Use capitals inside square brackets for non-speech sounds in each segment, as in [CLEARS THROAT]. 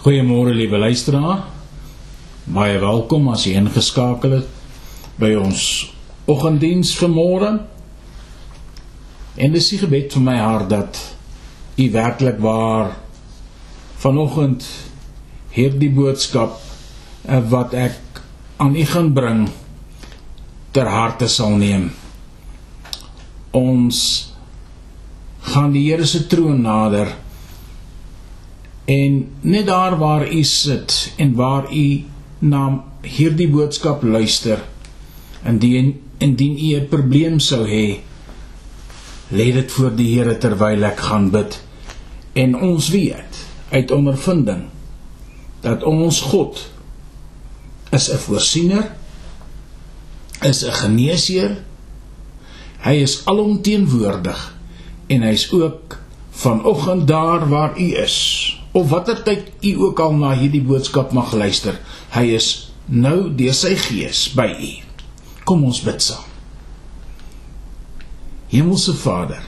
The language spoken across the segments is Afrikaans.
Goeiemôre liewe luisteraar. Baie welkom as jy ingeskakel het by ons oggenddiens vanmôre. En dis die gebed van my hart dat u werklik waar vanoggend hierdie boodskap eh, wat ek aan u gaan bring ter harte sal neem. Ons gaan die Here se troon nader En net daar waar u sit en waar u na hierdie boodskap luister, indien indien u 'n probleem sou hê, lê dit voor die Here terwyl ek gaan bid. En ons weet uit ondervinding dat ons God is 'n voorsiener, is 'n geneesheer. Hy is alomteenwoordig en hy's ook vanoggend daar waar u is of watter tyd u ook al na hierdie boodskap mag luister, hy is nou deur sy gees by u. Kom ons bid saam. Hemelse Vader,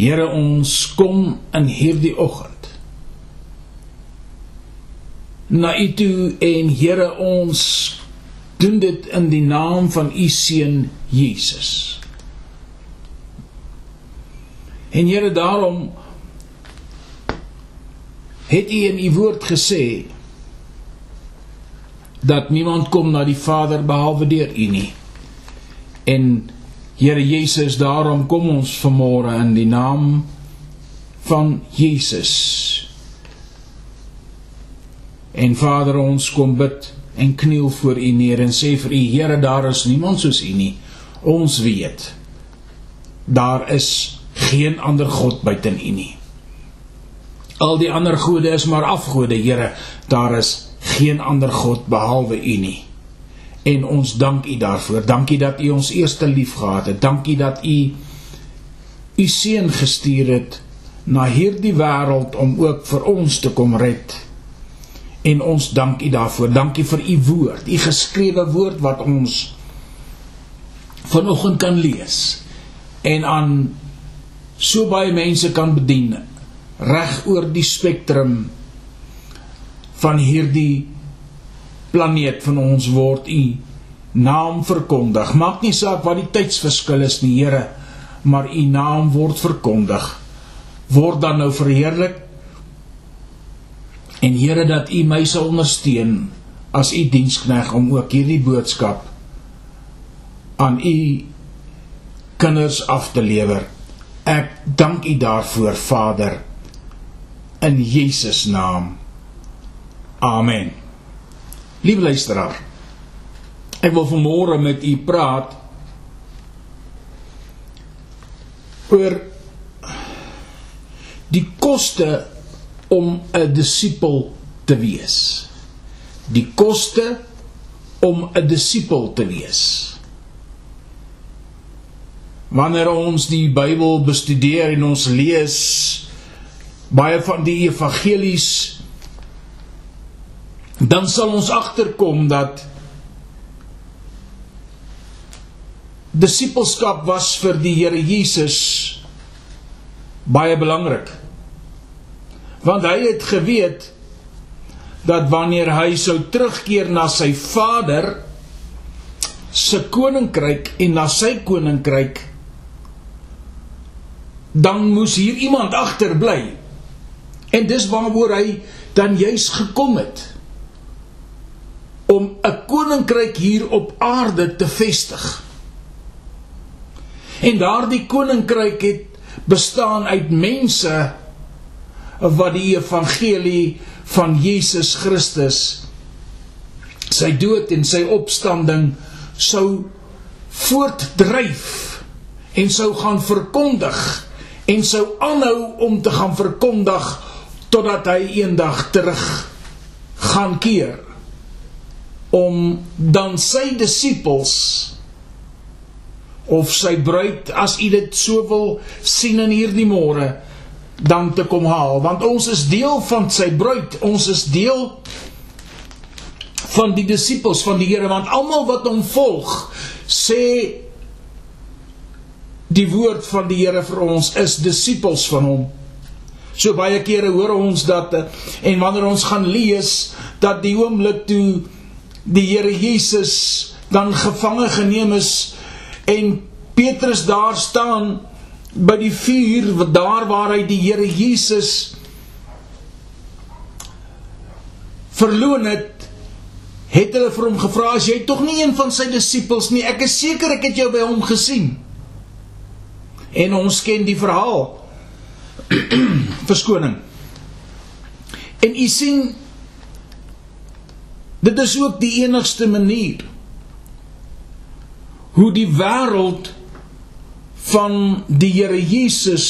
Here ons kom in hierdie oggend na u toe en Here ons doen dit in die naam van u seun Jesus. En Here daarom het u in u woord gesê dat niemand kom na die Vader behalwe deur u nie. En Here Jesus, daarom kom ons vanmôre in die naam van Jesus. En Vader, ons kom bid en kniel voor U neer en sê vir U, Here, daar is niemand soos U nie. Ons weet daar is geen ander God buite U nie. Al die ander gode is maar afgode, Here. Daar is geen ander God behalwe U nie. En ons dank U daarvoor. Dankie dat U ons eerste liefgehad het. Dankie dat U U seun gestuur het na hierdie wêreld om ook vir ons te kom red. En ons dank U daarvoor. Dankie vir U woord, U geskrewe woord wat ons vanoggend kan lees en aan so baie mense kan bedien reg oor die spektrum van hierdie planeet van ons word u naam verkondig. Maak nie saak wat die tydsverskil is nie, Here, maar u naam word verkondig. Word dan nou verheerlik. En Here dat u my sal ondersteun as u dienskneg om ook hierdie boodskap aan u kinders af te lewer. Ek dank u daarvoor, Vader in Jesus naam. Amen. Liewe luisteraar, ek wil vanmôre met u praat oor die koste om 'n disipel te wees. Die koste om 'n disipel te wees. Wanneer ons die Bybel bestudeer en ons lees baie van die evangelies dan sal ons agterkom dat disipelskap was vir die Here Jesus baie belangrik. Want hy het geweet dat wanneer hy sou terugkeer na sy Vader se koninkryk en na sy koninkryk dan moes hier iemand agterbly En dis waaroor hy dan juis gekom het om 'n koninkryk hier op aarde te vestig. En daardie koninkryk het bestaan uit mense wat die evangelie van Jesus Christus sy dood en sy opstanding sou voortdryf en sou gaan verkondig en sou aanhou om te gaan verkondig totdat hy eendag terug gaan keer om dan sy disippels of sy bruid as u dit so wil sien in hierdie môre dan te kom haal. Want ons is deel van sy bruid ons is deel van die disippels van die Here want almal wat hom volg sê die woord van die Here vir ons is disippels van hom So baie kere hoor ons dat en wanneer ons gaan lees dat die oomblik toe die Here Jesus dan gevange geneem is en Petrus daar staan by die vuur daar waar hy die Here Jesus verloon het het hulle vir hom gevra as jy tog nie een van sy disippels nie? Ek is seker ek het jou by hom gesien en ons ken die verhaal [CLEARS THROAT] verskoning. En u sien dit is ook die enigste manier hoe die wêreld van die Here Jesus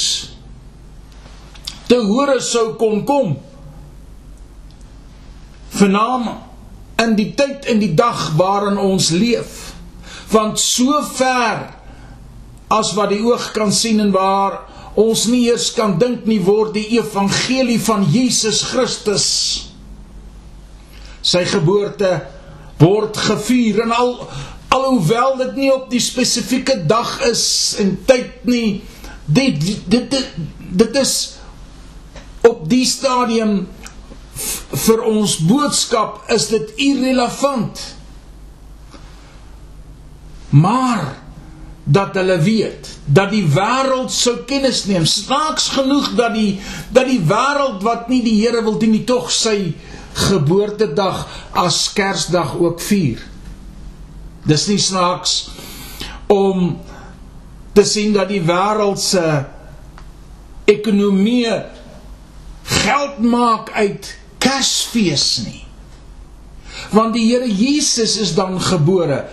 te hore sou kon kom. Vanaand in die tyd en die dag waarin ons leef. Want so ver as wat die oog kan sien en waar ons nie eers kan dink nie word die evangelie van Jesus Christus sy geboorte word gevier en al alhoewel dit nie op die spesifieke dag is en tyd nie dit dit dit, dit is op die stadium vir ons boodskap is dit irrelevant. Maar dat hulle weet dat die wêreld sou kennis neem snaaks genoeg dat die dat die wêreld wat nie die Here wil dien nie tog sy geboortedag as Kersdag ook vier Dis nie snaaks om te sien dat die wêreld se ekonomie geld maak uit Kersfees nie. Want die Here Jesus is dan gebore.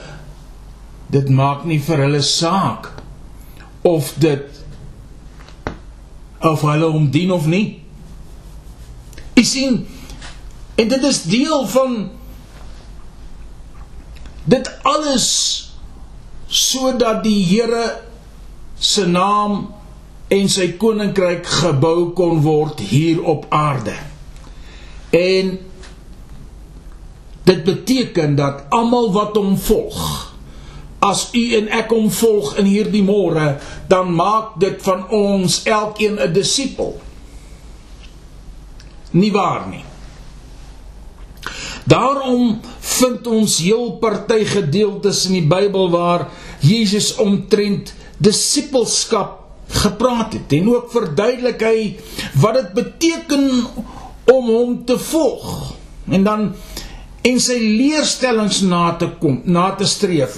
Dit maak nie vir hulle saak of dit of hulle hom dien of nie. Jy sien, en dit is deel van Dit alles sodat die Here se naam en sy koninkryk gebou kon word hier op aarde. En dit beteken dat almal wat hom volg, as u en ek hom volg in hierdie môre, dan maak dit van ons elkeen 'n disipel. Nie waar nie? Daarom vind ons heel party gedeeltes in die Bybel waar Jesus omtrent disippelskap gepraat het en ook verduidelik hy wat dit beteken om hom te volg en dan en sy leerstellings na te kom na te streef.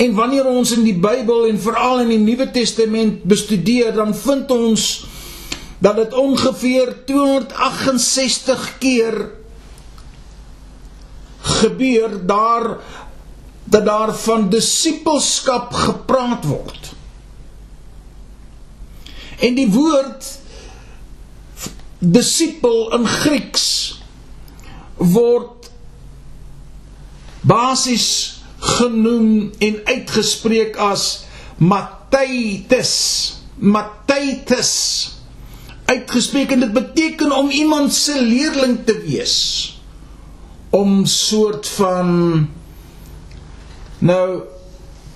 En wanneer ons in die Bybel en veral in die Nuwe Testament bestudeer, dan vind ons dat dit ongeveer 268 keer gebeur daar dat daar van disippelskap gepraat word. En die woord disipel in Grieks word basies genoem en uitgespreek as Matthäus Matthäus uitgespreek en dit beteken om iemand se leerling te wees. Om soort van nou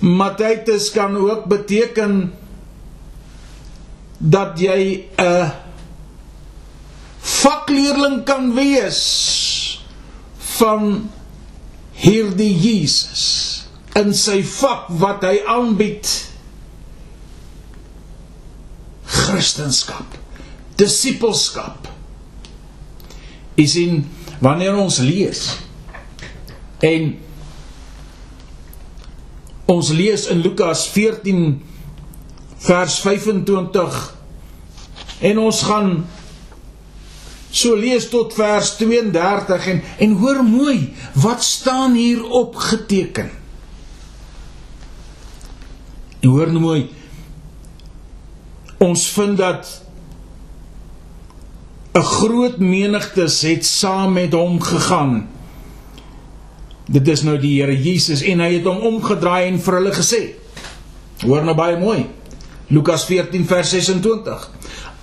Matthäus kan ook beteken dat jy 'n vakleerling kan wees van hierdie Jesus in sy vak wat hy aanbied Christendom disipelskap. Is in wanneer ons lees en ons lees in Lukas 14 vers 25 en ons gaan so lees tot vers 32 en en hoor mooi wat staan hier opgeteken hoor nou mooi ons vind dat 'n groot menigte het saam met hom gegaan. Dit is nou die Here Jesus en hy het hom omgedraai en vir hulle gesê. Hoor nou baie mooi. Lukas 14 vers 26.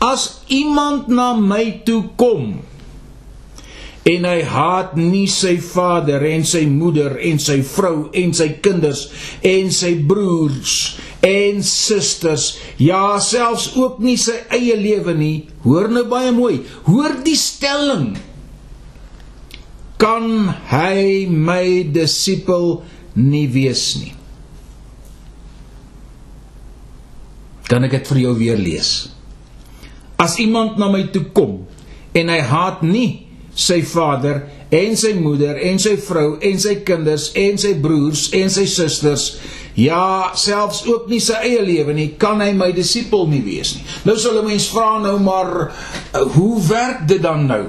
As iemand na my toe kom en hy haat nie sy vader en sy moeder en sy vrou en sy kinders en sy broers en susters, ja, selfs ook nie sy eie lewe nie. Hoor nou baie mooi. Hoor die stelling. Kan hy my disipel nie wees nie? Kan ek dit vir jou weer lees? As iemand na my toe kom en hy haat nie sy vader en sy moeder en sy vrou en sy kinders en sy broers en sy susters ja selfs ook nie sy eie lewe nie kan hy my disipel nie wees nie. Nou sal 'n mens vra nou maar uh, hoe werk dit dan nou?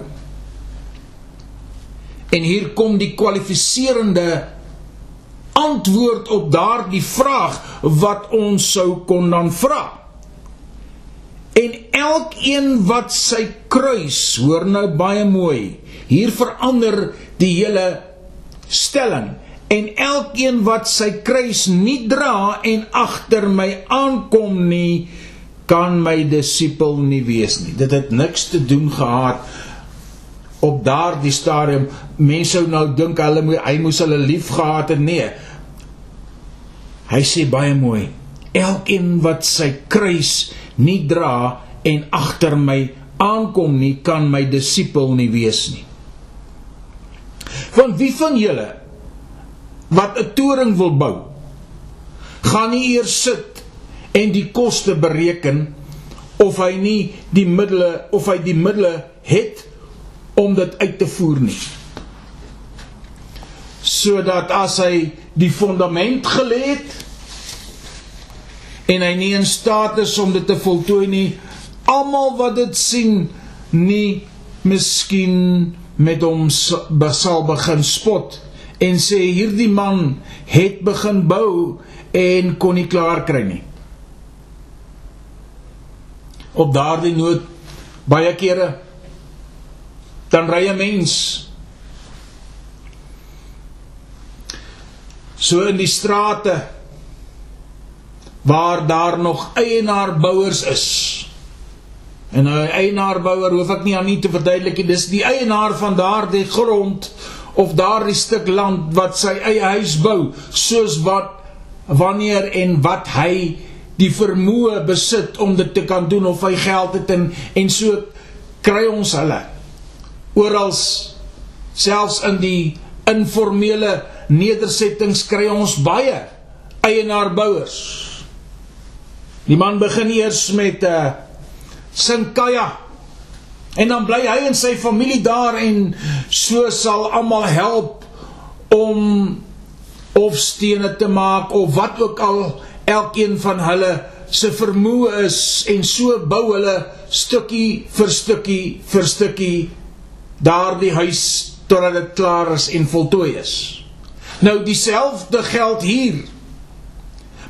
En hier kom die kwalifiserende antwoord op daardie vraag wat ons sou kon dan vra En elkeen wat sy kruis, hoor nou baie mooi. Hier verander die hele stelling. En elkeen wat sy kruis nie dra en agter my aankom nie, kan my disipel nie wees nie. Dit het niks te doen gehad op daardie stadium. Mense sou nou dink hulle moet hy moes hulle lief gehad het. Nee. Hy sê baie mooi. Elkeen wat sy kruis nie dra en agter my aankom nie, kan my disipel nie wees nie. Want wie van julle wat 'n toring wil bou, gaan nie eers sit en die koste bereken of hy nie die middele of hy die middele het om dit uit te voer nie. Sodat as hy die fondament gelê het, en hy nie in staat is om dit te voltooi nie. Almal wat dit sien nie miskien met hom sal begin spot en sê hierdie man het begin bou en kon nie klaar kry nie. Op daardie noot baie kere dan ry 'n mens so in die strate waar daar nog eienaarbouers is. En 'n eienaarbouer hoef ek nie aan nie te verduidelik nie, dis die eienaar van daardie grond of daardie stuk land wat sy eie huis bou, soos wat wanneer en wat hy die vermoë besit om dit te kan doen of hy geld het en en so kry ons hulle. Oral selfs in die informele nedersettings kry ons baie eienaarbouers Die man begin eers met 'n uh, eh, sinkaya en dan bly hy en sy familie daar en so sal almal help om of stene te maak of wat ook al elkeen van hulle se vermoë is en so bou hulle stukkie vir stukkie vir stukkie daardie huis totdat dit klaar is en voltooi is. Nou dieselfde geld hier.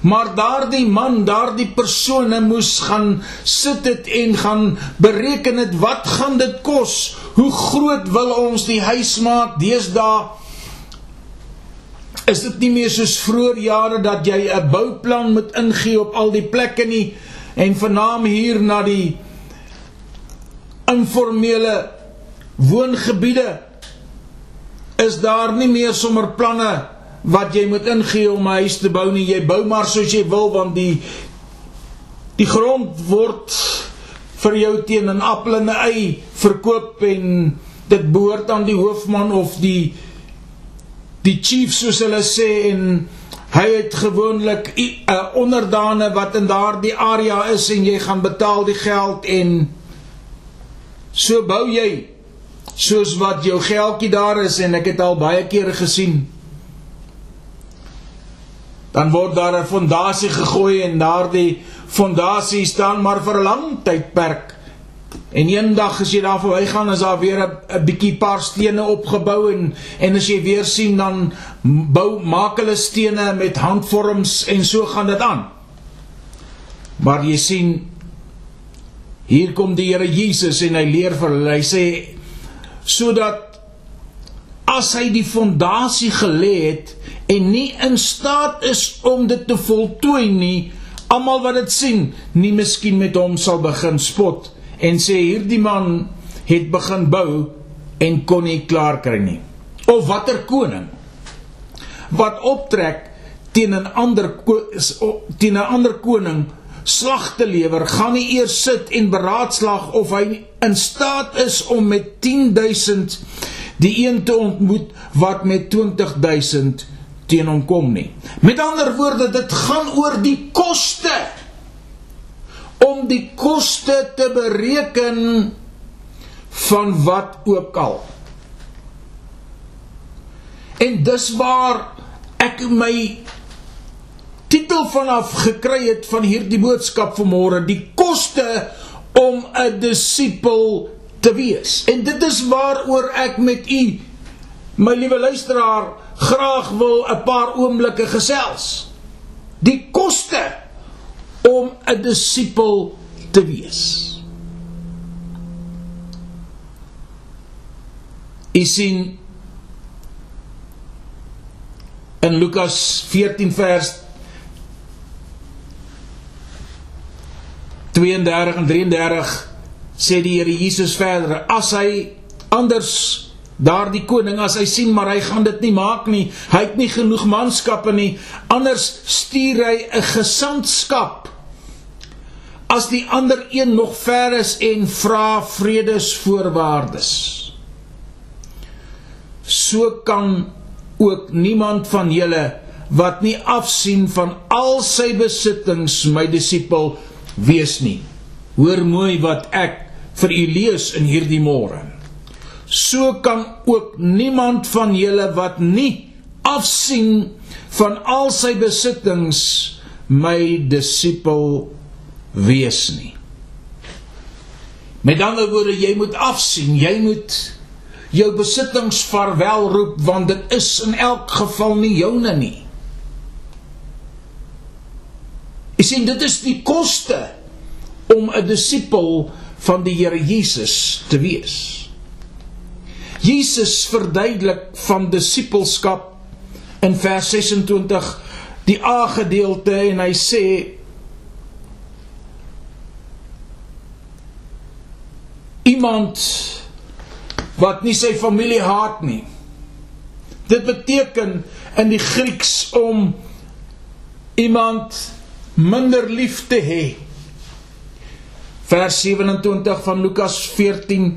Maar daardie man, daardie persone moes gaan sit dit en gaan bereken dit wat gaan dit kos? Hoe groot wil ons die huis maak deesdae? Is dit nie meer soos vroeër jare dat jy 'n bouplan moet ingee op al die plekke nie en vernaam hier na die informele woongebiede is daar nie meer sommer planne wat jy moet ingee om 'n huis te bou nie. Jy bou maar soos jy wil want die die grond word vir jou teen 'n appel en 'n ei verkoop en dit behoort aan die hoofman of die die chief soos hulle sê en hy het gewoonlik 'n onderdane wat in daardie area is en jy gaan betaal die geld en so bou jy soos wat jou geldjie daar is en ek het al baie kere gesien dan word daar 'n fondasie gegooi en daardie fondasie staan maar vir 'n lang tydperk. En eendag as jy daar verbygaan is daar weer 'n bietjie paar stene opgebou en en as jy weer sien dan bou maak hulle stene met handvorms en so gaan dit aan. Maar jy sien hier kom die Here Jesus en hy leer vir hulle. Hy sê sodat as hy die fondasie gelê het en nie in staat is om dit te voltooi nie, almal wat dit sien, nie miskien met hom sal begin spot en sê hierdie man het begin bou en kon nie klaar kry nie. Of watter koning wat optrek teen 'n ander teen 'n ander koning slag te lewer, gaan hy eers sit en beraadslag of hy in staat is om met 10000 die een te ontmoet wat met 20000 teen hom kom nie. Met ander woorde, dit gaan oor die koste om die koste te bereken van wat ook al. En dis waar ek my titel vanaf gekry het van hierdie boodskap vanmôre, die koste om 'n disipel te wees. En dit is waaroor ek met u my liewe luisteraar graag wil 'n paar oomblikke gesels. Die koste om 'n disipel te wees. U sien in Lukas 14 vers 32 en 33 sê die Here Jesus verder as hy anders daardie koning as hy sien maar hy gaan dit nie maak nie. Hy het nie genoeg manskappe nie. Anders stuur hy 'n gesantskap. As die ander een nog ver is en vra vredesvoorwaardes. So kan ook niemand van julle wat nie afsien van al sy besittings my disipel wees nie. Hoor mooi wat ek vir u lees in hierdie môre so kan ook niemand van julle wat nie afsien van al sy besittings my disipel wees nie. Met ander woorde, jy moet afsien, jy moet jou besittings vaarwel roep want dit is in elk geval nie joune nie. Jy sien, dit is die koste om 'n disipel van die Here Jesus te wees. Jesus verduidelik van disipelskap in vers 26 die A gedeelte en hy sê iemand wat nie sy familie haat nie. Dit beteken in die Grieks om iemand minder lief te hê. Vers 27 van Lukas 14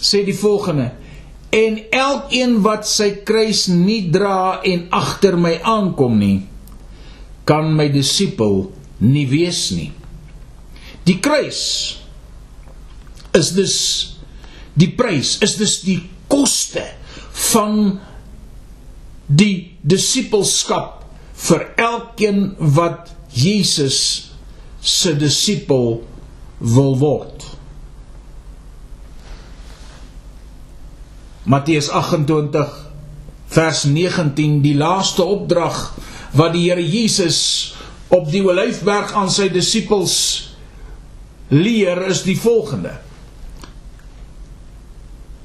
sê die volgende: En elkeen wat sy kruis nie dra en agter my aankom nie, kan my disipel nie wees nie. Die kruis is dus die prys, is dus die koste van die disipelskap vir elkeen wat Jesus se disipel wil word. Matteus 28 vers 19 die laaste opdrag wat die Here Jesus op die Olyfberg aan sy disippels leer is die volgende.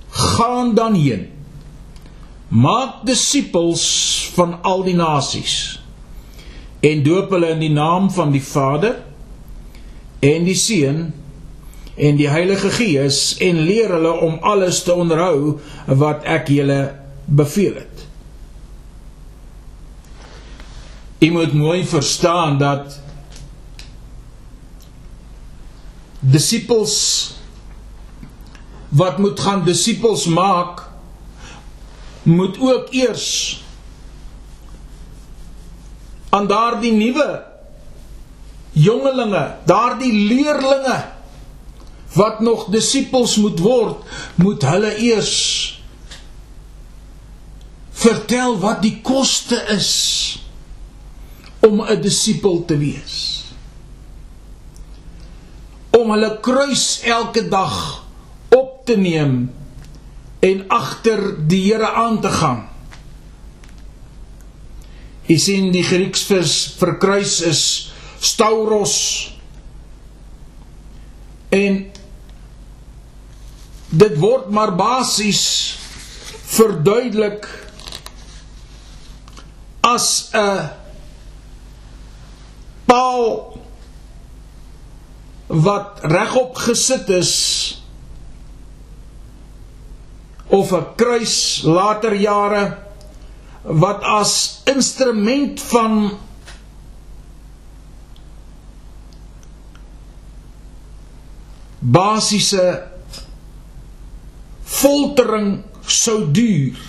Gaan dan heen. Maak disippels van al die nasies en doop hulle in die naam van die Vader en die Seun en die Heilige Gees en leer hulle om alles te onderhou wat ek julle beveel het. Jy moet mooi verstaan dat disippels wat moet gaan disippels maak moet ook eers aan daardie nuwe jongelinge, daardie leerlinge wat nog disippels moet word, moet hulle eers vertel wat die koste is om 'n disipel te wees. Om hulle kruis elke dag op te neem en agter die Here aan te gaan. Jy sien die Grieks vir vir kruis is stauros. En dit word maar basies verduidelik as 'n paal wat regop gesit is of 'n kruis later jare wat as instrument van basiese foltering sou duur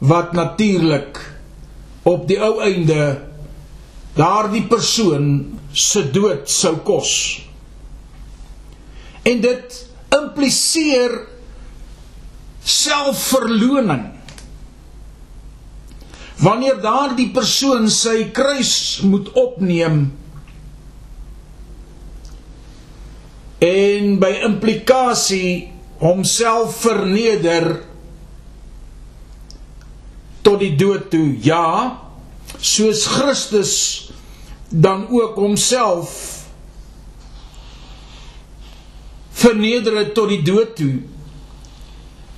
wat natuurlik op die ou einde daardie persoon se dood sou kos. En dit impliseer selfverloning. Wanneer daardie persoon sy kruis moet opneem en by implikasie homself verneder tot die dood toe. Ja, soos Christus dan ook homself verneder het tot die dood toe.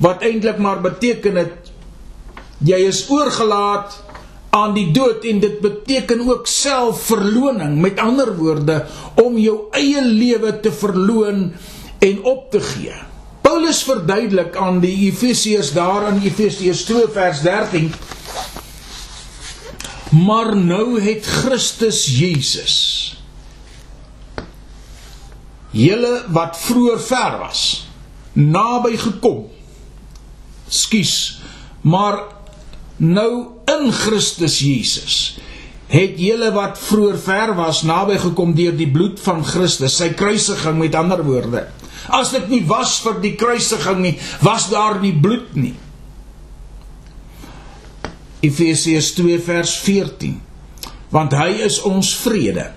Wat eintlik maar beteken het jy is oorgelaat aan die dood en dit beteken ook selfverloning. Met ander woorde om jou eie lewe te verloon en op te gee. Paulus verduidelik aan die Efesiërs daar in Efesiërs 2 vers 13 Maar nou het Christus Jesus julle wat vroeër ver was naby gekom. Skus, maar nou in Christus Jesus het julle wat vroeër ver was naby gekom deur die bloed van Christus, sy kruisiging met ander woorde. As dit nie was vir die kruisiging nie, was daar nie bloed nie. Efesiërs 2 vers 14. Want hy is ons vrede.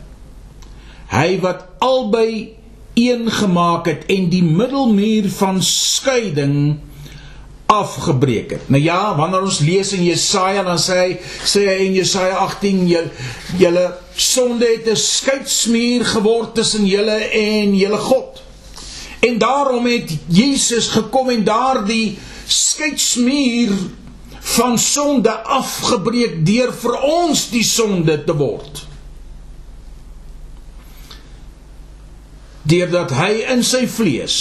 Hy wat albei een gemaak het en die middelmuur van skeiding afgebreek het. Nou ja, wanneer ons lees in Jesaja dan sê hy sê hy in Jesaja 18 julle sonde het 'n skeidsmuur geword tussen julle en julle God. En daarom het Jesus gekom en daardie skeidsmuur van sonde afgebreek deur vir ons die sonde te word. Deurdat hy in sy vlees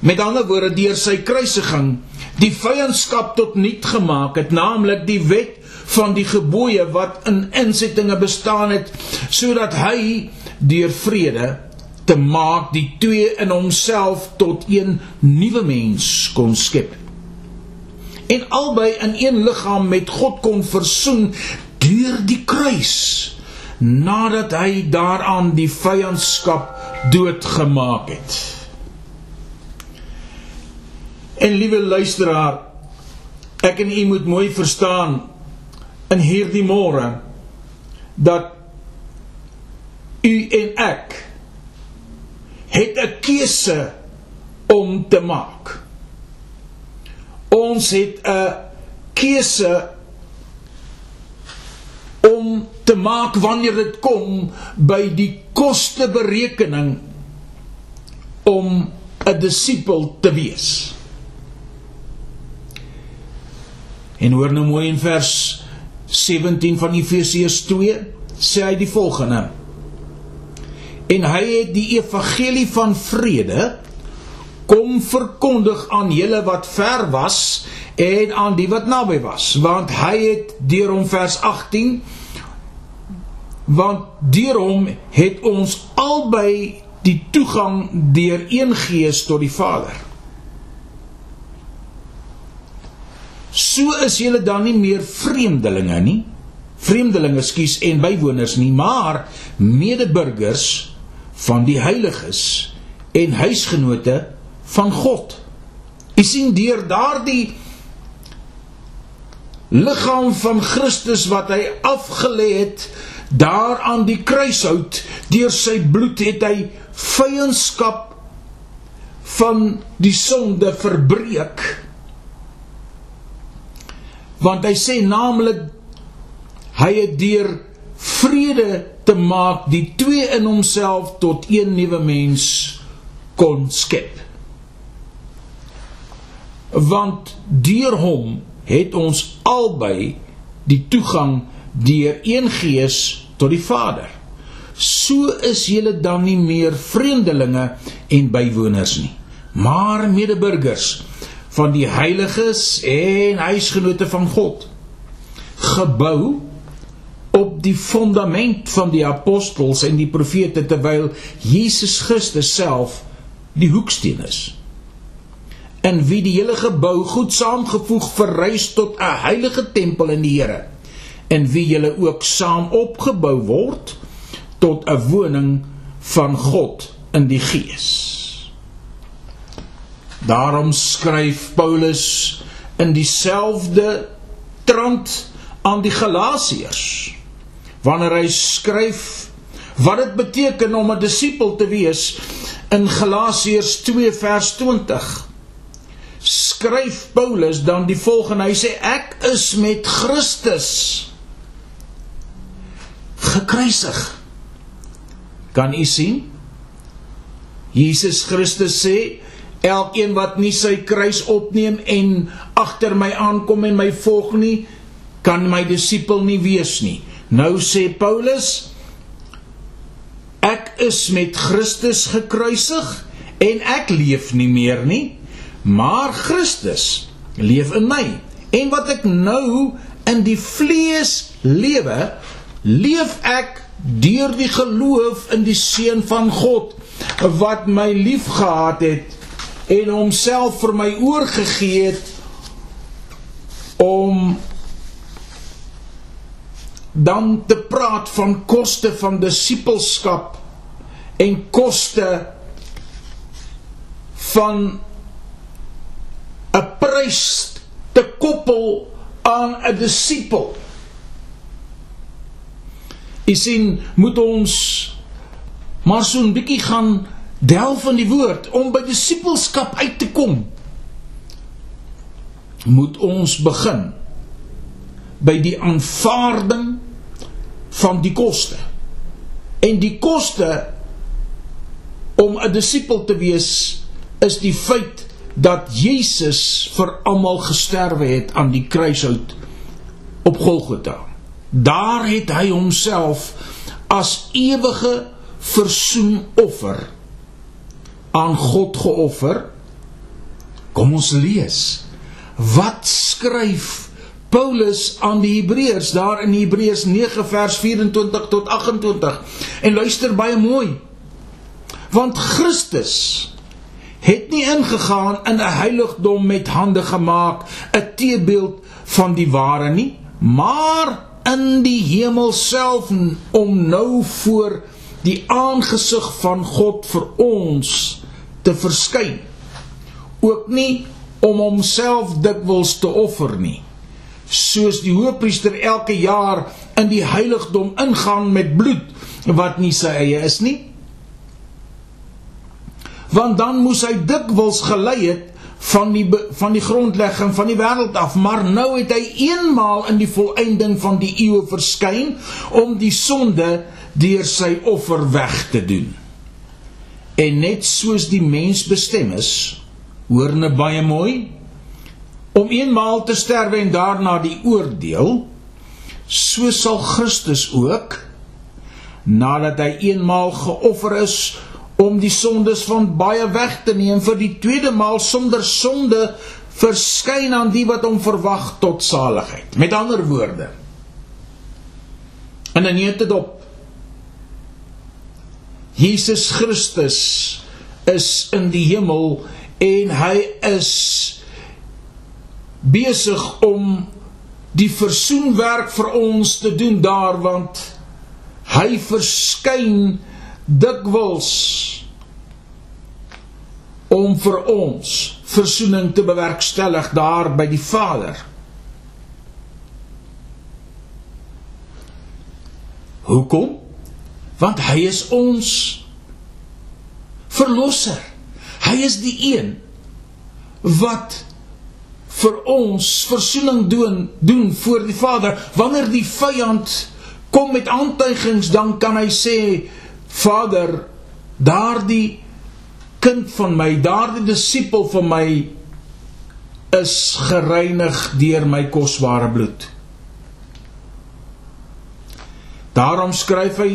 met ander woorde deur sy kruisiging die vyandskap tot niet gemaak het, naamlik die wet van die gebooie wat in insettinge bestaan het sodat hy deur vrede te maak die twee in homself tot een nuwe mens kon skep. En albei in een liggaam met God kon versoen deur die kruis nadat hy daaraan die vyandskap doodgemaak het. En liewe luisteraar, ek en u moet mooi verstaan in hierdie môre dat u en ek het 'n keuse om te maak. Ons het 'n keuse om te maak wanneer dit kom by die kosteberekening om 'n disipel te wees. En hoor nou mooi in vers 17 van Efesiërs 2 sê hy die volgende: en hy het die evangelie van vrede kom verkondig aan julle wat ver was en aan die wat naby was. Want hy het deur hom vers 18 want deur hom het ons albei die toegang deur een gees tot die Vader so is julle dan nie meer vreemdelinge nie vreemdelinge skuis en bywoners nie maar medeburgers van die heiliges en huisgenote van God. U sien deur daardie liggaam van Christus wat hy afgelê het daar aan die kruishout deur sy bloed het hy vyandskap van die sonde verbreek want hy sê naamlik hy het deur vrede te maak die twee in homself tot een nuwe mens kon skep. Want deur hom het ons albei die toegang deur een gees tot die Vader. So is julle dan nie meer vreemdelinge en bywoners nie, maar medeburgers van die heiliges en huisgenote van God gebou op die fondament van die apostels en die profete terwyl Jesus Christus self die hoeksteen is in wie die hele gebou goed saamgevoeg verrys tot 'n heilige tempel in die Here in wie julle ook saam opgebou word tot 'n woning van God in die Gees. Daarom skryf Paulus in dieselfde trant aan die Galasiërs. Wanneer hy skryf wat dit beteken om 'n disipel te wees in Galasiërs 2 vers 20 skryf Paulus dan die volgende hy sê ek is met Christus gekruisig. Kan u sien? Jesus Christus sê elkeen wat nie sy kruis opneem en agter my aankom en my volg nie kan my disipel nie wees nie. Nou sê Paulus ek is met Christus gekruisig en ek leef nie meer nie maar Christus leef in my. En wat ek nou in die vlees lewe leef ek deur die geloof in die seun van God wat my liefgehad het en homself vir my oorgegee het om dan te praat van koste van disipelskap en koste van 'n prys te koppel aan 'n disipel. Jy sien, moet ons maar so 'n bietjie gaan delf in die woord om by disipelskap uit te kom. Moet ons begin by die aanvaarding van die koste. En die koste om 'n disipel te wees is die feit dat Jesus vir almal gesterwe het aan die kruishout op Golgotha. Daar het hy homself as ewige versoenoffer aan God geoffer. Kom ons lees. Wat skryf Paulus aan die Hebreërs daar in Hebreërs 9 vers 24 tot 28 en luister baie mooi. Want Christus het nie ingegaan in 'n heiligdom met hande gemaak, 'n teebeeld van die ware nie, maar in die hemel self om nou voor die aangesig van God vir ons te verskyn. Ook nie om homself dikwels te offer nie. Soos die hoofpriester elke jaar in die heiligdom ingaan met bloed wat nie sy eie is nie. Want dan moes hy dikwels gelei het van die van die grondlegging van die wêreld af. Maar nou het hy eenmaal in die volëinding van die eeue verskyn om die sonde deur sy offer weg te doen en net soos die mens bestem is hoor net baie mooi om eenmaal te sterwe en daarna die oordeel so sal Christus ook nadat hy eenmaal geoffer is om die sondes van baie weg te neem vir die tweede maal sonder sonde verskyn aan die wat hom verwag tot saligheid met ander woorde en dan net dit op Jesus Christus is in die hemel en hy is besig om die versoenwerk vir ons te doen daar want hy verskyn dikwels om vir ons versoening te bewerkstellig daar by die Vader. Hoekom? Want hy is ons verlosser. Hy is die een wat vir ons versoening doen doen voor die Vader. Wanneer die vyand kom met aantuigings, dan kan hy sê Vader, daardie kind van my, daardie disipel van my is gereinig deur my kosbare bloed. Daarom skryf hy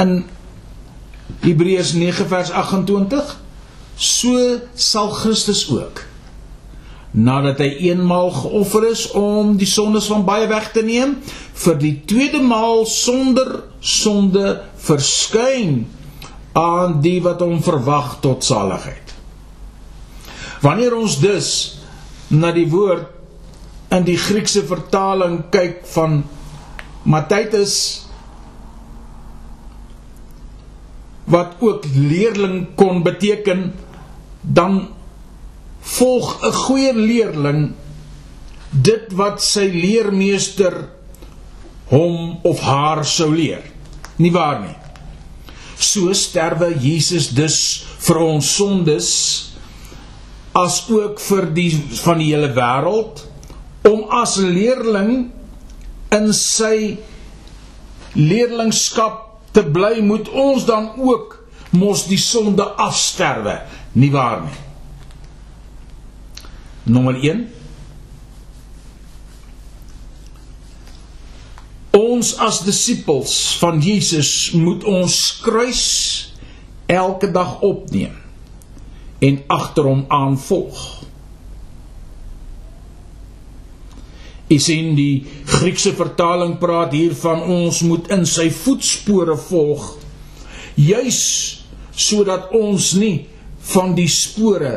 in Hebreërs 9 vers 28: So sal Christus ook nadat hy eenmaal geoffer is om die sondes van baie weg te neem, vir die tweede maal sonder sonde verskyn aan die wat hom verwag tot saligheid. Wanneer ons dus na die woord in die Griekse vertaling kyk van Matthäus wat ook leerling kon beteken dan volg 'n goeie leerling dit wat sy leermeester hom of haar sou leer. Nie waar nie? So sterwe Jesus dus vir ons sondes as ook vir die van die hele wêreld om as leerling in sy leerlingskap te bly moet ons dan ook mos die sonde afsterwe nie waar nie? Nommer 1 ons as disippels van Jesus moet ons kruis elke dag opneem en agter hom aanvolg Jy sien die Griekse vertaling praat hier van ons moet in sy voetspore volg juis sodat ons nie van die spore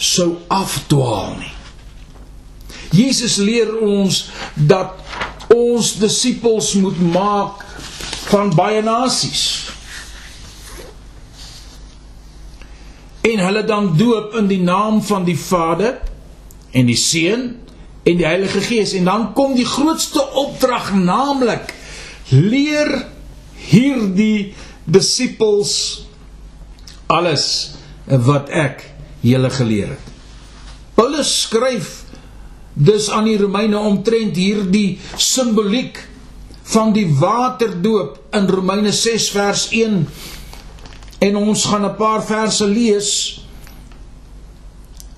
sou afdwaal nie. Jesus leer ons dat ons disippels moet maak van baie nasies. En hulle dan doop in die naam van die Vader en die Seun en die Heilige Gees en dan kom die grootste opdrag naamlik leer hierdie disippels alles wat ek julle geleer het. Paulus skryf dus aan die Romeine omtrent hierdie simboliek van die waterdoop in Romeine 6 vers 1 en ons gaan 'n paar verse lees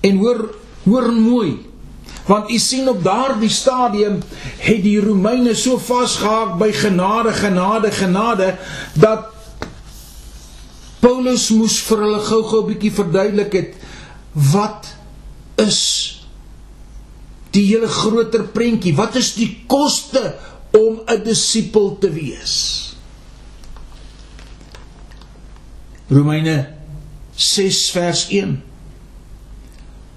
en hoor hoor mooi want u sien op daardie stadium het die Romeine so vasgehaak by genade genade genade dat Paulus moes vir hulle gou-gou 'n bietjie verduidelik het wat is die hele groter prentjie? Wat is die koste om 'n disipel te wees? Romeine 6 vers 1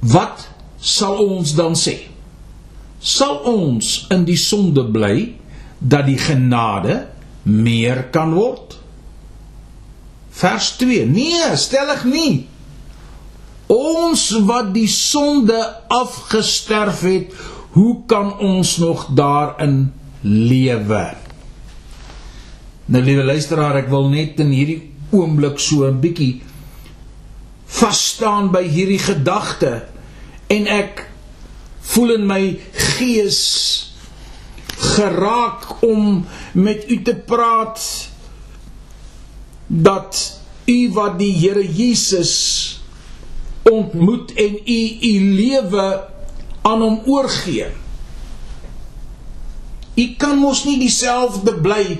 Wat sal ons dan sê? Sal ons in die sonde bly dat die genade meer kan word? Vers 2. Nee, stellig nie. Ons wat die sonde afgesterf het, hoe kan ons nog daarin lewe? Nou liewe luisteraar, ek wil net in hierdie oomblik so 'n bietjie vas staan by hierdie gedagte en ek voel in my gees geraak om met u te praat dat u wat die Here Jesus ontmoet en u u lewe aan hom oorgee. U kan mos nie dieselfde bly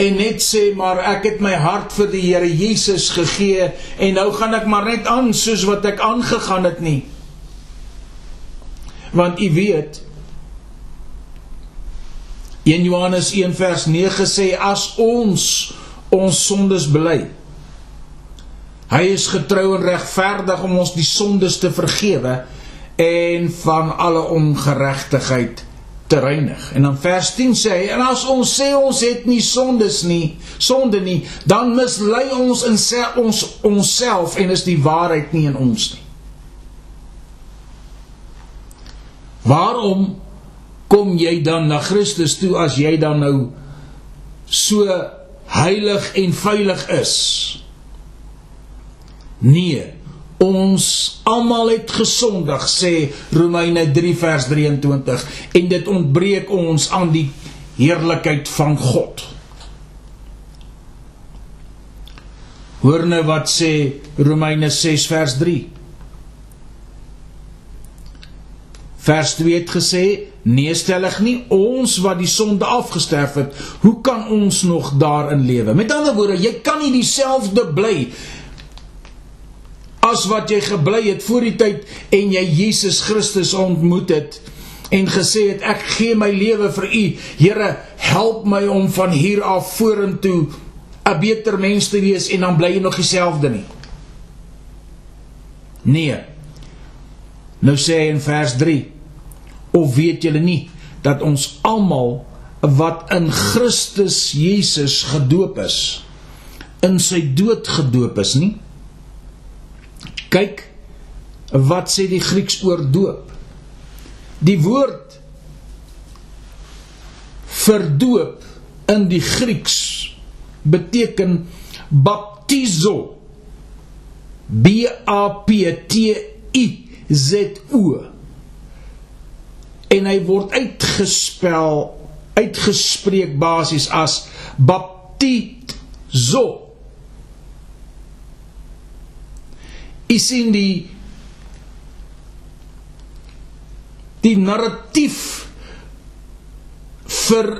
en net sê maar ek het my hart vir die Here Jesus gegee en nou gaan ek maar net aan soos wat ek aangegaan het nie want u weet 1 Johannes 1 vers 9 sê as ons ons sondes bely hy is getrou en regverdig om ons die sondes te vergewe en van alle ongeregtigheid te reinig. En dan vers 10 sê hy en as ons sê ons het nie sondes nie, sonde nie, dan mislei ons in ons onsself en is die waarheid nie in ons nie. Waarom kom jy dan na Christus toe as jy dan nou so heilig en veilig is? Nee, ons almal het gesondig sê Romeine 3 vers 23 en dit ontbreek ons aan die heerlikheid van God. Hoor nou wat sê Romeine 6 vers 3 Vers 2 het gesê: "Nee, stellig nie. Ons wat die sonde afgesterf het, hoe kan ons nog daarin lewe?" Met ander woorde, jy kan nie dieselfde bly as wat jy gebly het voor die tyd en jy Jesus Christus ontmoet het en gesê het ek gee my lewe vir u. Here help my om van hier af vorentoe 'n beter mens te wees en dan bly jy nog dieselfde nie. Nee nou sê hy in vers 3 of weet julle nie dat ons almal wat in Christus Jesus gedoop is in sy dood gedoop is nie? Kyk wat sê die Grieks oor doop. Die woord verdoop in die Grieks beteken baptizo. B A P T I Z O en hy word uitgespel uitgespreek basies as baptizo U sien die die narratief vir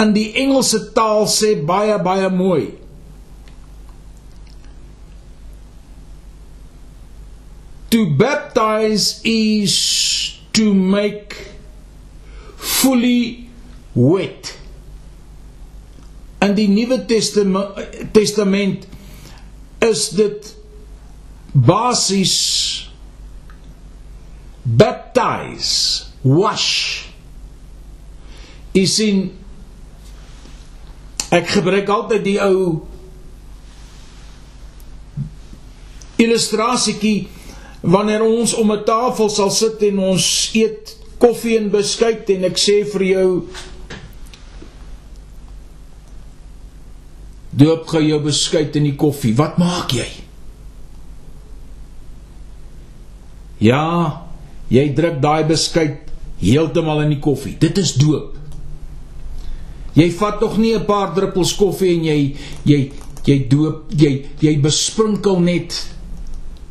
in die Engelse taal sê baie baie mooi. To baptize is to make fully wet. In die Nuwe Testament Testament is dit basies baptize wash is in ek gebruik altyd die ou illustrasietjie wanneer ons om 'n tafel sal sit en ons eet koffie en beskuit en ek sê vir jou doop gou jou beskuit in die koffie wat maak jy Ja, jy druk daai beskuit heeltemal in die koffie. Dit is doop. Jy vat tog nie 'n paar druppels koffie en jy jy jy doop jy jy besprinkel net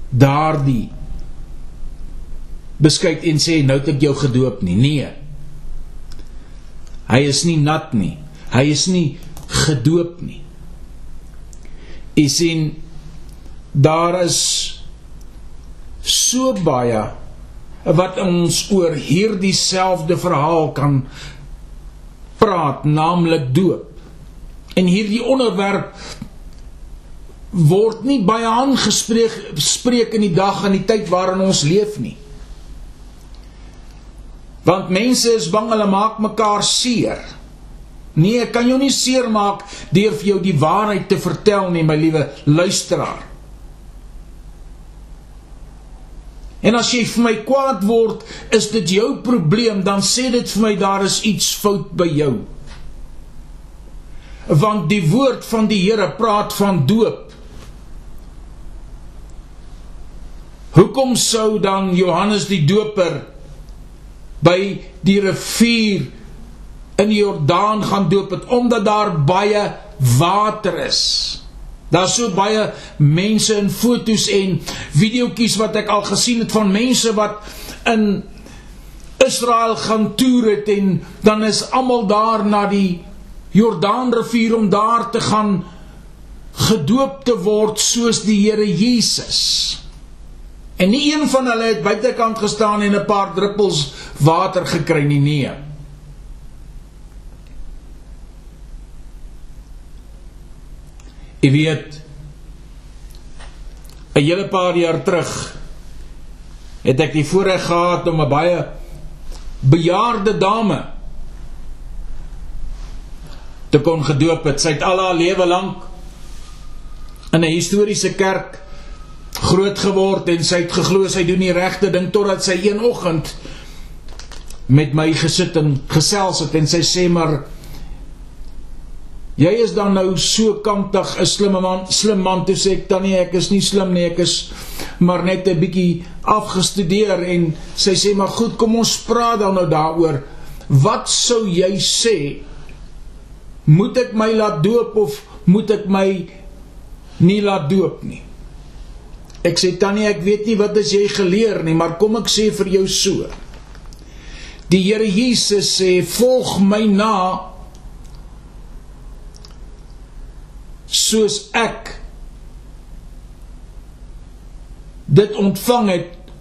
daardie beskuit en sê nou het ek jou gedoop nie. Nee. Hy is nie nat nie. Hy is nie gedoop nie. Jy sien daar is so baie wat ons oor hierdie selfde verhaal kan praat, naamlik doop. En hierdie onderwerp word nie baie aangespreek spreek in die dag en die tyd waarin ons leef nie. Want mense is bang hulle maak mekaar seer. Nee, ek kan jou nie seer maak deur vir jou die waarheid te vertel nie, my liewe luisteraar. En as jy vir my kwaad word, is dit jou probleem, dan sê dit vir my daar is iets fout by jou. Want die woord van die Here praat van doop. Hoekom sou dan Johannes die Doper by die rivier in die Jordaan gaan doop het omdat daar baie water is? Daar's so baie mense in fotos en videoetjies wat ek al gesien het van mense wat in Israel gaan toer het en dan is almal daar na die Jordaanrivier om daar te gaan gedoop te word soos die Here Jesus. En nie een van hulle het buitekant gestaan en 'n paar druppels water gekry nie, nee. Jy weet 'n hele paar jaar terug het ek die voorreg gehad om 'n baie bejaarde dame te kon gedoop het. Sy het al haar lewe lank in 'n historiese kerk groot geword en sy het geglo sy doen die regte ding totdat sy een oggend met my gesit en gesels het en sy sê maar Jy is dan nou so kantig 'n slimme man, slim man toe sê ek dan nie ek is nie slim nie, ek is maar net 'n bietjie afgestudeer en sy sê maar goed, kom ons praat dan nou daaroor. Wat sou jy sê? Moet ek my laat doop of moet ek my nie laat doop nie? Ek sê tannie, ek weet nie wat as jy geleer nie, maar kom ek sê vir jou so. Die Here Jesus sê, "Volg my na soos ek dit ontvang het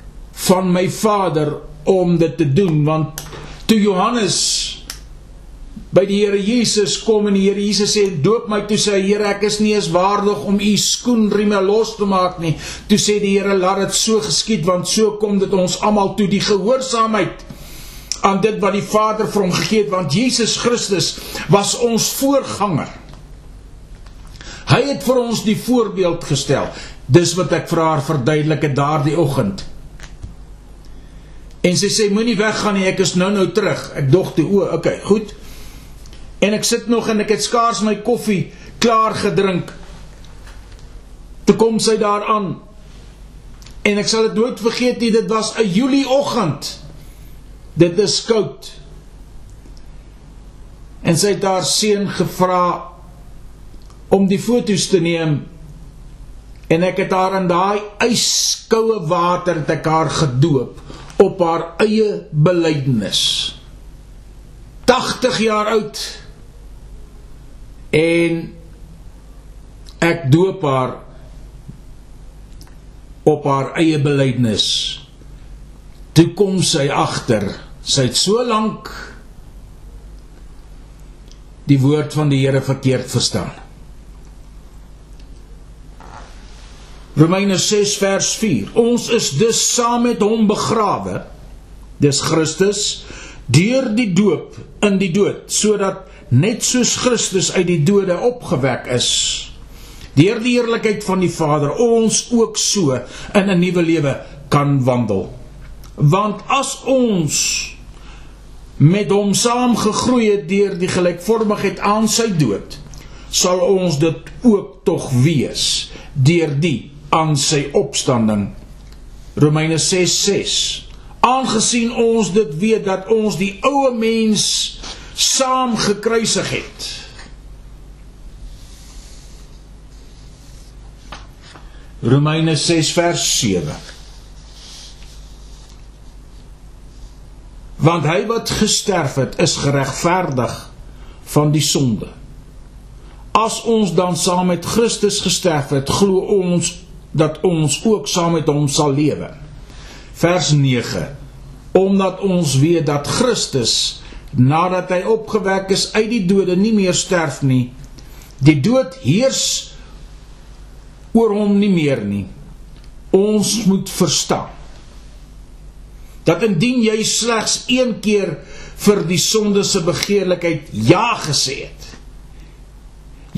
van my Vader om dit te doen want toe Johannes by die Here Jesus kom en die Here Jesus sê doop my toe sê Here ek is nie eens waardig om u skoenrieme los te maak nie toe sê die Here laat dit so geskied want so kom dit ons almal toe die gehoorsaamheid aan dit wat die Vader vir hom gegee het want Jesus Christus was ons voorganger. Hy het vir ons die voorbeeld gestel. Dis wat ek vir haar verduidelik het daardie oggend. En sy sê moenie weggaan nie, ek is nou-nou terug. Ek dog toe, o, okay, goed. En ek sit nog en ek het skaars my koffie klaar gedrink. Toe kom sy daar aan. En ek sal dit nooit vergeet nie, dit was 'n Julie oggend. Dit is koud. En sy het haar seun gevra om die foto's te neem. En ek het haar in daai yskoue water te haar gedoop op haar eie belydenis. 80 jaar oud. En ek doop haar op haar eie belydenis. Toe kom sy agter sy het so lank die woord van die Here verkeerd verstaan. Romeine 6 vers 4. Ons is dus saam met hom begrawe, dis Christus, deur die doop in die dood, sodat net soos Christus uit die dode opgewek is, deur die heerlikheid van die Vader, ons ook so in 'n nuwe lewe kan wandel. Want as ons met hom saam gegroei het deur die gelykvormigheid aan sy dood, sal ons dit ook tog wees deur die aan sy opstanding. Romeine 6:6. Aangesien ons dit weet dat ons die ou mens saam gekruisig het. Romeine 6 vers 7 want hy wat gesterf het is geregverdig van die sonde. As ons dan saam met Christus gesterf het, glo ons dat ons ook saam met hom sal lewe. Vers 9. Omdat ons weet dat Christus nadat hy opgewek is uit die dode nie meer sterf nie. Die dood heers oor hom nie meer nie. Ons moet verstaan dat indien jy slegs een keer vir die sonde se begeerlikheid ja gesê het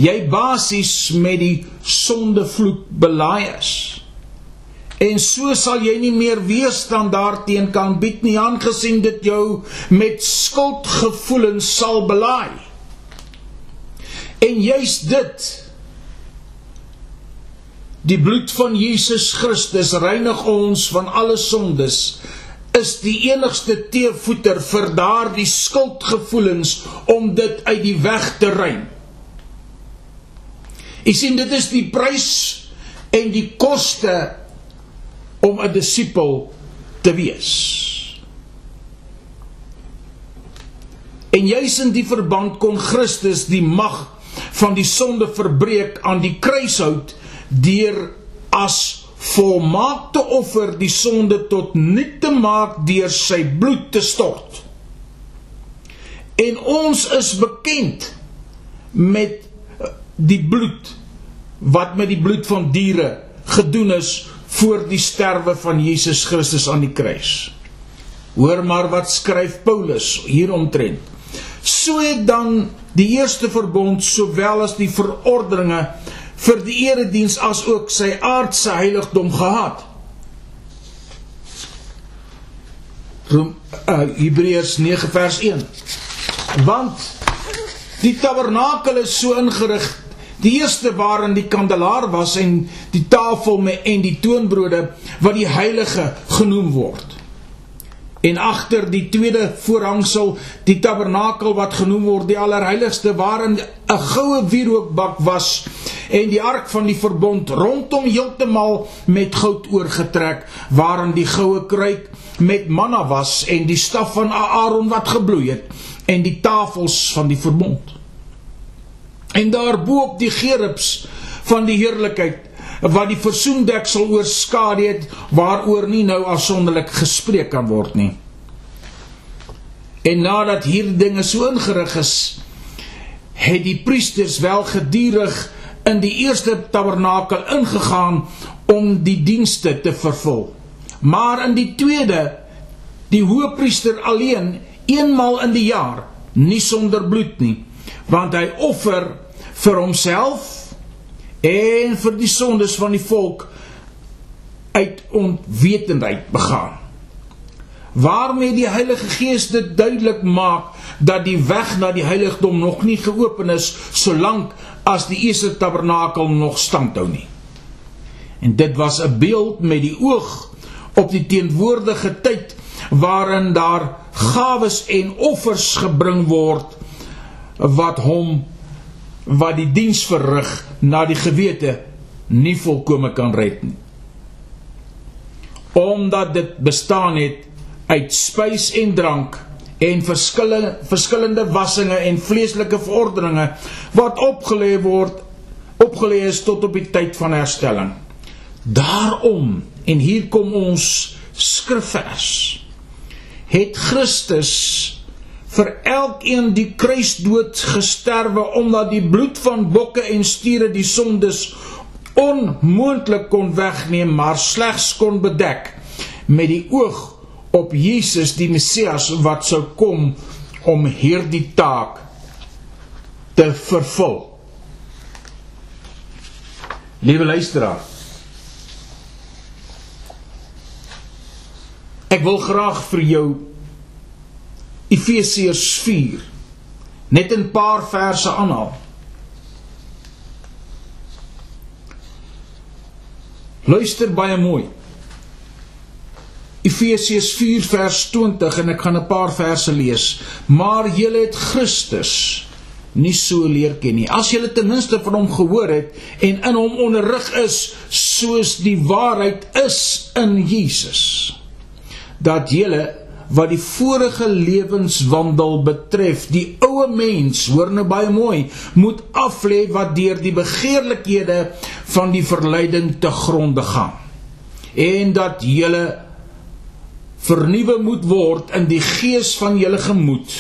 jy basies met die sondevloek belaai is en so sal jy nie meer weerstand daarteen kan bied nie aangesien dit jou met skuldgevoelens sal belaai en juis dit die bloed van Jesus Christus reinig ons van alle sondes is die enigste teevoeter vir daardie skuldgevoelens om dit uit die weg te ruim. Ek sien dit is die prys en die koste om 'n disipel te wees. En juis in die verband kon Christus die mag van die sonde verbreek aan die kruishout deur as volmaakte offer die sonde tot niet te maak deur sy bloed te stort. En ons is bekend met die bloed wat met die bloed van diere gedoen is voor die sterwe van Jesus Christus aan die kruis. Hoor maar wat skryf Paulus hieromtrent. So het dan die eerste verbond sowel as die verordeninge vir die erediens as ook sy aardse heiligdom gehad. Rom, uh, Hebreërs 9 vers 1. Want die tabernakel is so ingerig, die eerste waarin die kandelaar was en die tafel met en die toonbrode wat die heilige genoem word. En agter die tweede voorhangsel, die tabernakel wat genoem word die allerheiligste waarin 'n goue wierookbak was en die ark van die verbond rondom heeltemal met goud oorgetrek waarin die goue kruik met manna was en die staf van Aaron wat gebloei het en die tafels van die verbond. En daarbo op die gerubs van die heerlikheid wat die versoendeksel oorskadu het waaroor nie nou afsonderlik gespreek kan word nie. En nadat hierdie dinge so ingerig is, het die priesters wel gedurig in die eerste tabernakel ingegaan om die dienste te vervul. Maar in die tweede die hoëpriester alleen eenmal in die jaar, nie sonder bloed nie, want hy offer vir homself en vir die sondes van die volk uit onwetendheid begaan waarmee die Heilige Gees dit duidelik maak dat die weg na die heiligdom nog nie geopen is solank as die eerste tabernakel nog standhou nie. En dit was 'n beeld met die oog op die teenwoordige tyd waarin daar gawes en offers gebring word wat hom wat die diens verrig na die gewete nie volkome kan red nie. Omdat dit bestaan het uit spys en drank en verskillende verskillende wassinge en vleeslike verordeninge wat opgelê word opgelê is tot op die tyd van herstelling. Daarom en hier kom ons skrifvers het Christus vir elkeen die kruisdood gesterwe omdat die bloed van bokke en stiere die sondes onmoontlik kon wegneem maar slegs kon bedek met die oog op Jesus die Messias wat sou kom om hierdie taak te vervul. Liewe luisteraar. Ek wil graag vir jou Efesiërs 4 net 'n paar verse aanhaal. Luister baie mooi. Efesiërs 4 vers 20 en ek gaan 'n paar verse lees. Maar julle het Christus nie so leer ken nie. As julle ten minste van hom gehoor het en in hom onderrig is soos die waarheid is in Jesus. Dat julle wat die vorige lewenswandel betref, die ou mens, hoor nou baie mooi, moet aflê wat deur die begeerlikhede van die verleiding te gronde gaan. En dat julle vernuwe moet word in die gees van julle gemoed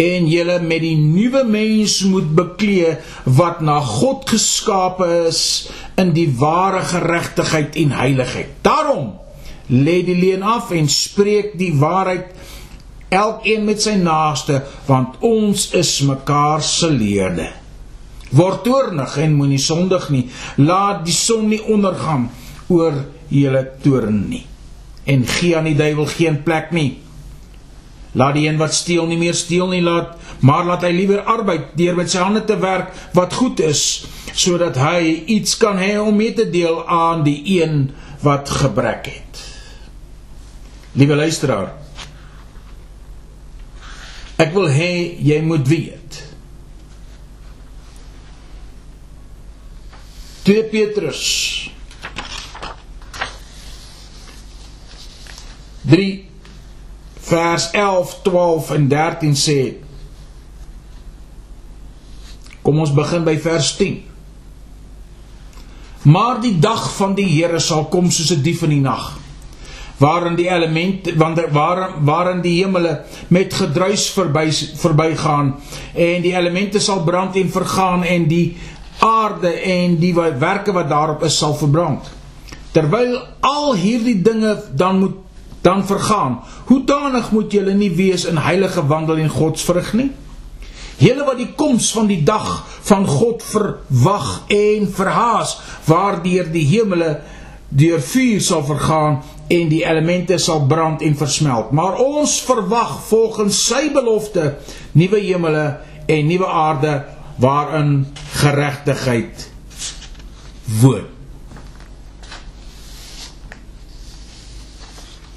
en julle met die nuwe mens moet beklee wat na God geskape is in die ware geregtigheid en heiligheid. Daarom lê die leuen af en spreek die waarheid elkeen met sy naaste want ons is mekaar se leerde. Word toornig en moenie sondig nie. Laat die son nie ondergaan oor julle toorn nie en gee aan die duiwel geen plek nie. Laat die een wat steel nie meer steel nie laat, maar laat hy liewer arbeid deur met sy hande te werk wat goed is, sodat hy iets kan hê om mee te deel aan die een wat gebrek het. Liewe luisteraar, ek wil hê jy moet weet. 2 Petrus 3 vers 11, 12 en 13 sê Kom ons begin by vers 10. Maar die dag van die Here sal kom soos 'n dief in die nag, waarin die elemente wanneer waar waarin die hemele met gedruis verby verbygaan en die elemente sal brand en vergaan en die aarde en die werke wat daarop is sal verbrand. Terwyl al hierdie dinge dan moet dan vergaan. Hoe danig moet julle nie wees in heilige wandel en godsvrug nie? Julle wat die koms van die dag van God verwag en verhaas, waardeur die hemele deur vuur sal vergaan en die elemente sal brand en versmelt. Maar ons verwag volgens sy belofte nuwe hemele en nuwe aarde waarin geregtigheid woon.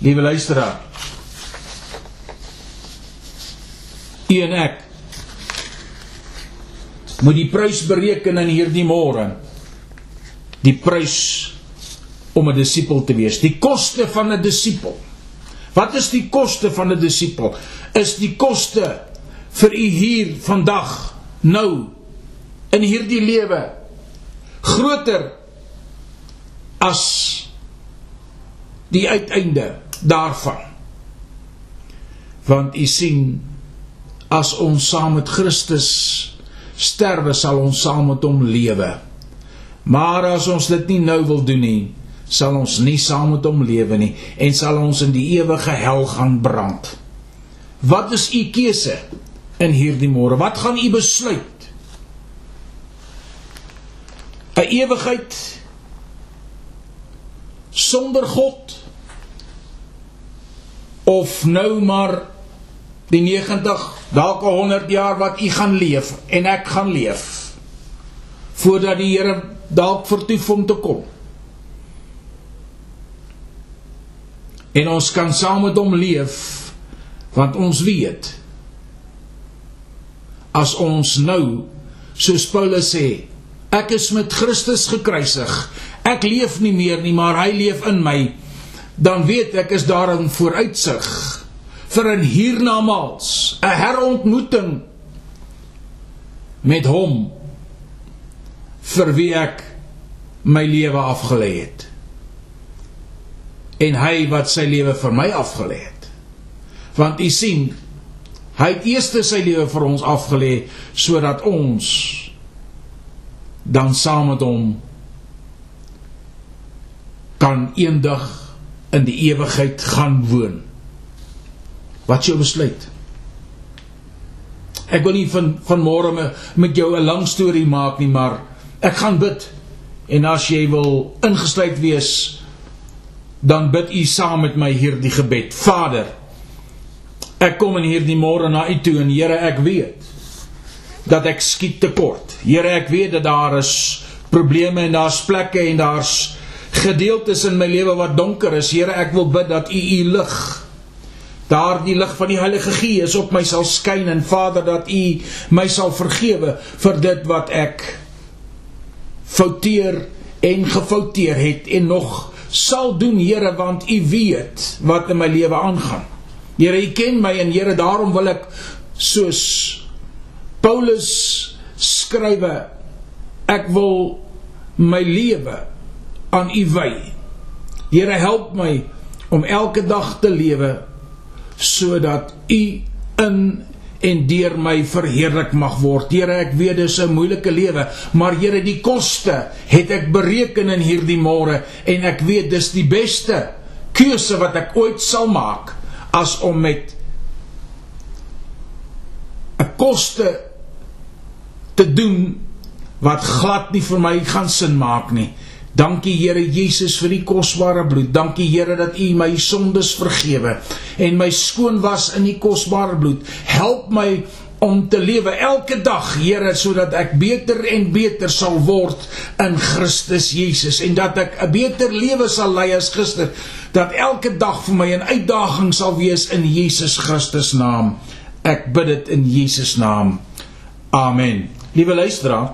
Liewe luisteraar. U en ek moet die prys bereken in hierdie môre. Die prys om 'n disipel te wees, die koste van 'n disipel. Wat is die koste van 'n disipel? Is die koste vir u hier vandag nou in hierdie lewe groter as die uiteinde daarvan. Want u sien as ons saam met Christus sterwe, sal ons saam met hom lewe. Maar as ons dit nie nou wil doen nie, sal ons nie saam met hom lewe nie en sal ons in die ewige hel gaan brand. Wat is u keuse in hierdie môre? Wat gaan u besluit? 'n Ewigheid sonder God of nou maar die 90 dalk 100 jaar wat u gaan leef en ek gaan leef voordat die Here dalk vertoef om te kom en ons kan saam met hom leef want ons weet as ons nou soos Paulus sê ek is met Christus gekruisig ek leef nie meer nie maar hy leef in my dan weet ek is daar 'n vooruitsig vir 'n hiernamaals 'n herontmoeting met hom vir wie ek my lewe afgelê het en hy wat sy lewe vir my afgelê het. Want u sien, hy het eers sy lewe vir ons afgelê sodat ons dan saam met hom kan eendag in die ewigheid gaan woon. Wat is jou besluit? Ek wil nie van van môre met jou 'n lang storie maak nie, maar ek gaan bid. En as jy wil ingesluit wees dan bid u saam met my hierdie gebed. Vader, ek kom in hierdie môre na u toe en Here, ek weet dat ek skiet tekort. Here, ek weet dat daar is probleme en daar's plekke en daar's gedeeltes in my lewe wat donker is. Here, ek wil bid dat u u lig daardie lig van die Heilige Gees op my sal skyn en Vader dat u my sal vergewe vir dit wat ek fouteer en gefouteer het en nog sal doen Here want u weet wat in my lewe aangaan. Here u ken my en Here daarom wil ek soos Paulus skrywe ek wil my lewe aan u wy. Here help my om elke dag te lewe sodat u in en deur my verheerlik mag word. Here, ek weet dis 'n moeilike lewe, maar Here, die koste het ek bereken in hierdie môre en ek weet dis die beste keuse wat ek ooit sal maak as om met 'n koste te doen wat glad nie vir my gaan sin maak nie. Dankie Here Jesus vir die kosbare bloed. Dankie Here dat U my sondes vergewe en my skoon was in die kosbare bloed. Help my om te lewe elke dag, Here, sodat ek beter en beter sal word in Christus Jesus en dat ek 'n beter lewe sal lei as gister. Dat elke dag vir my 'n uitdaging sal wees in Jesus Christus naam. Ek bid dit in Jesus naam. Amen. Liewe luisteraar,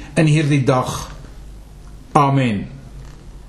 in hierdie dag. Amen.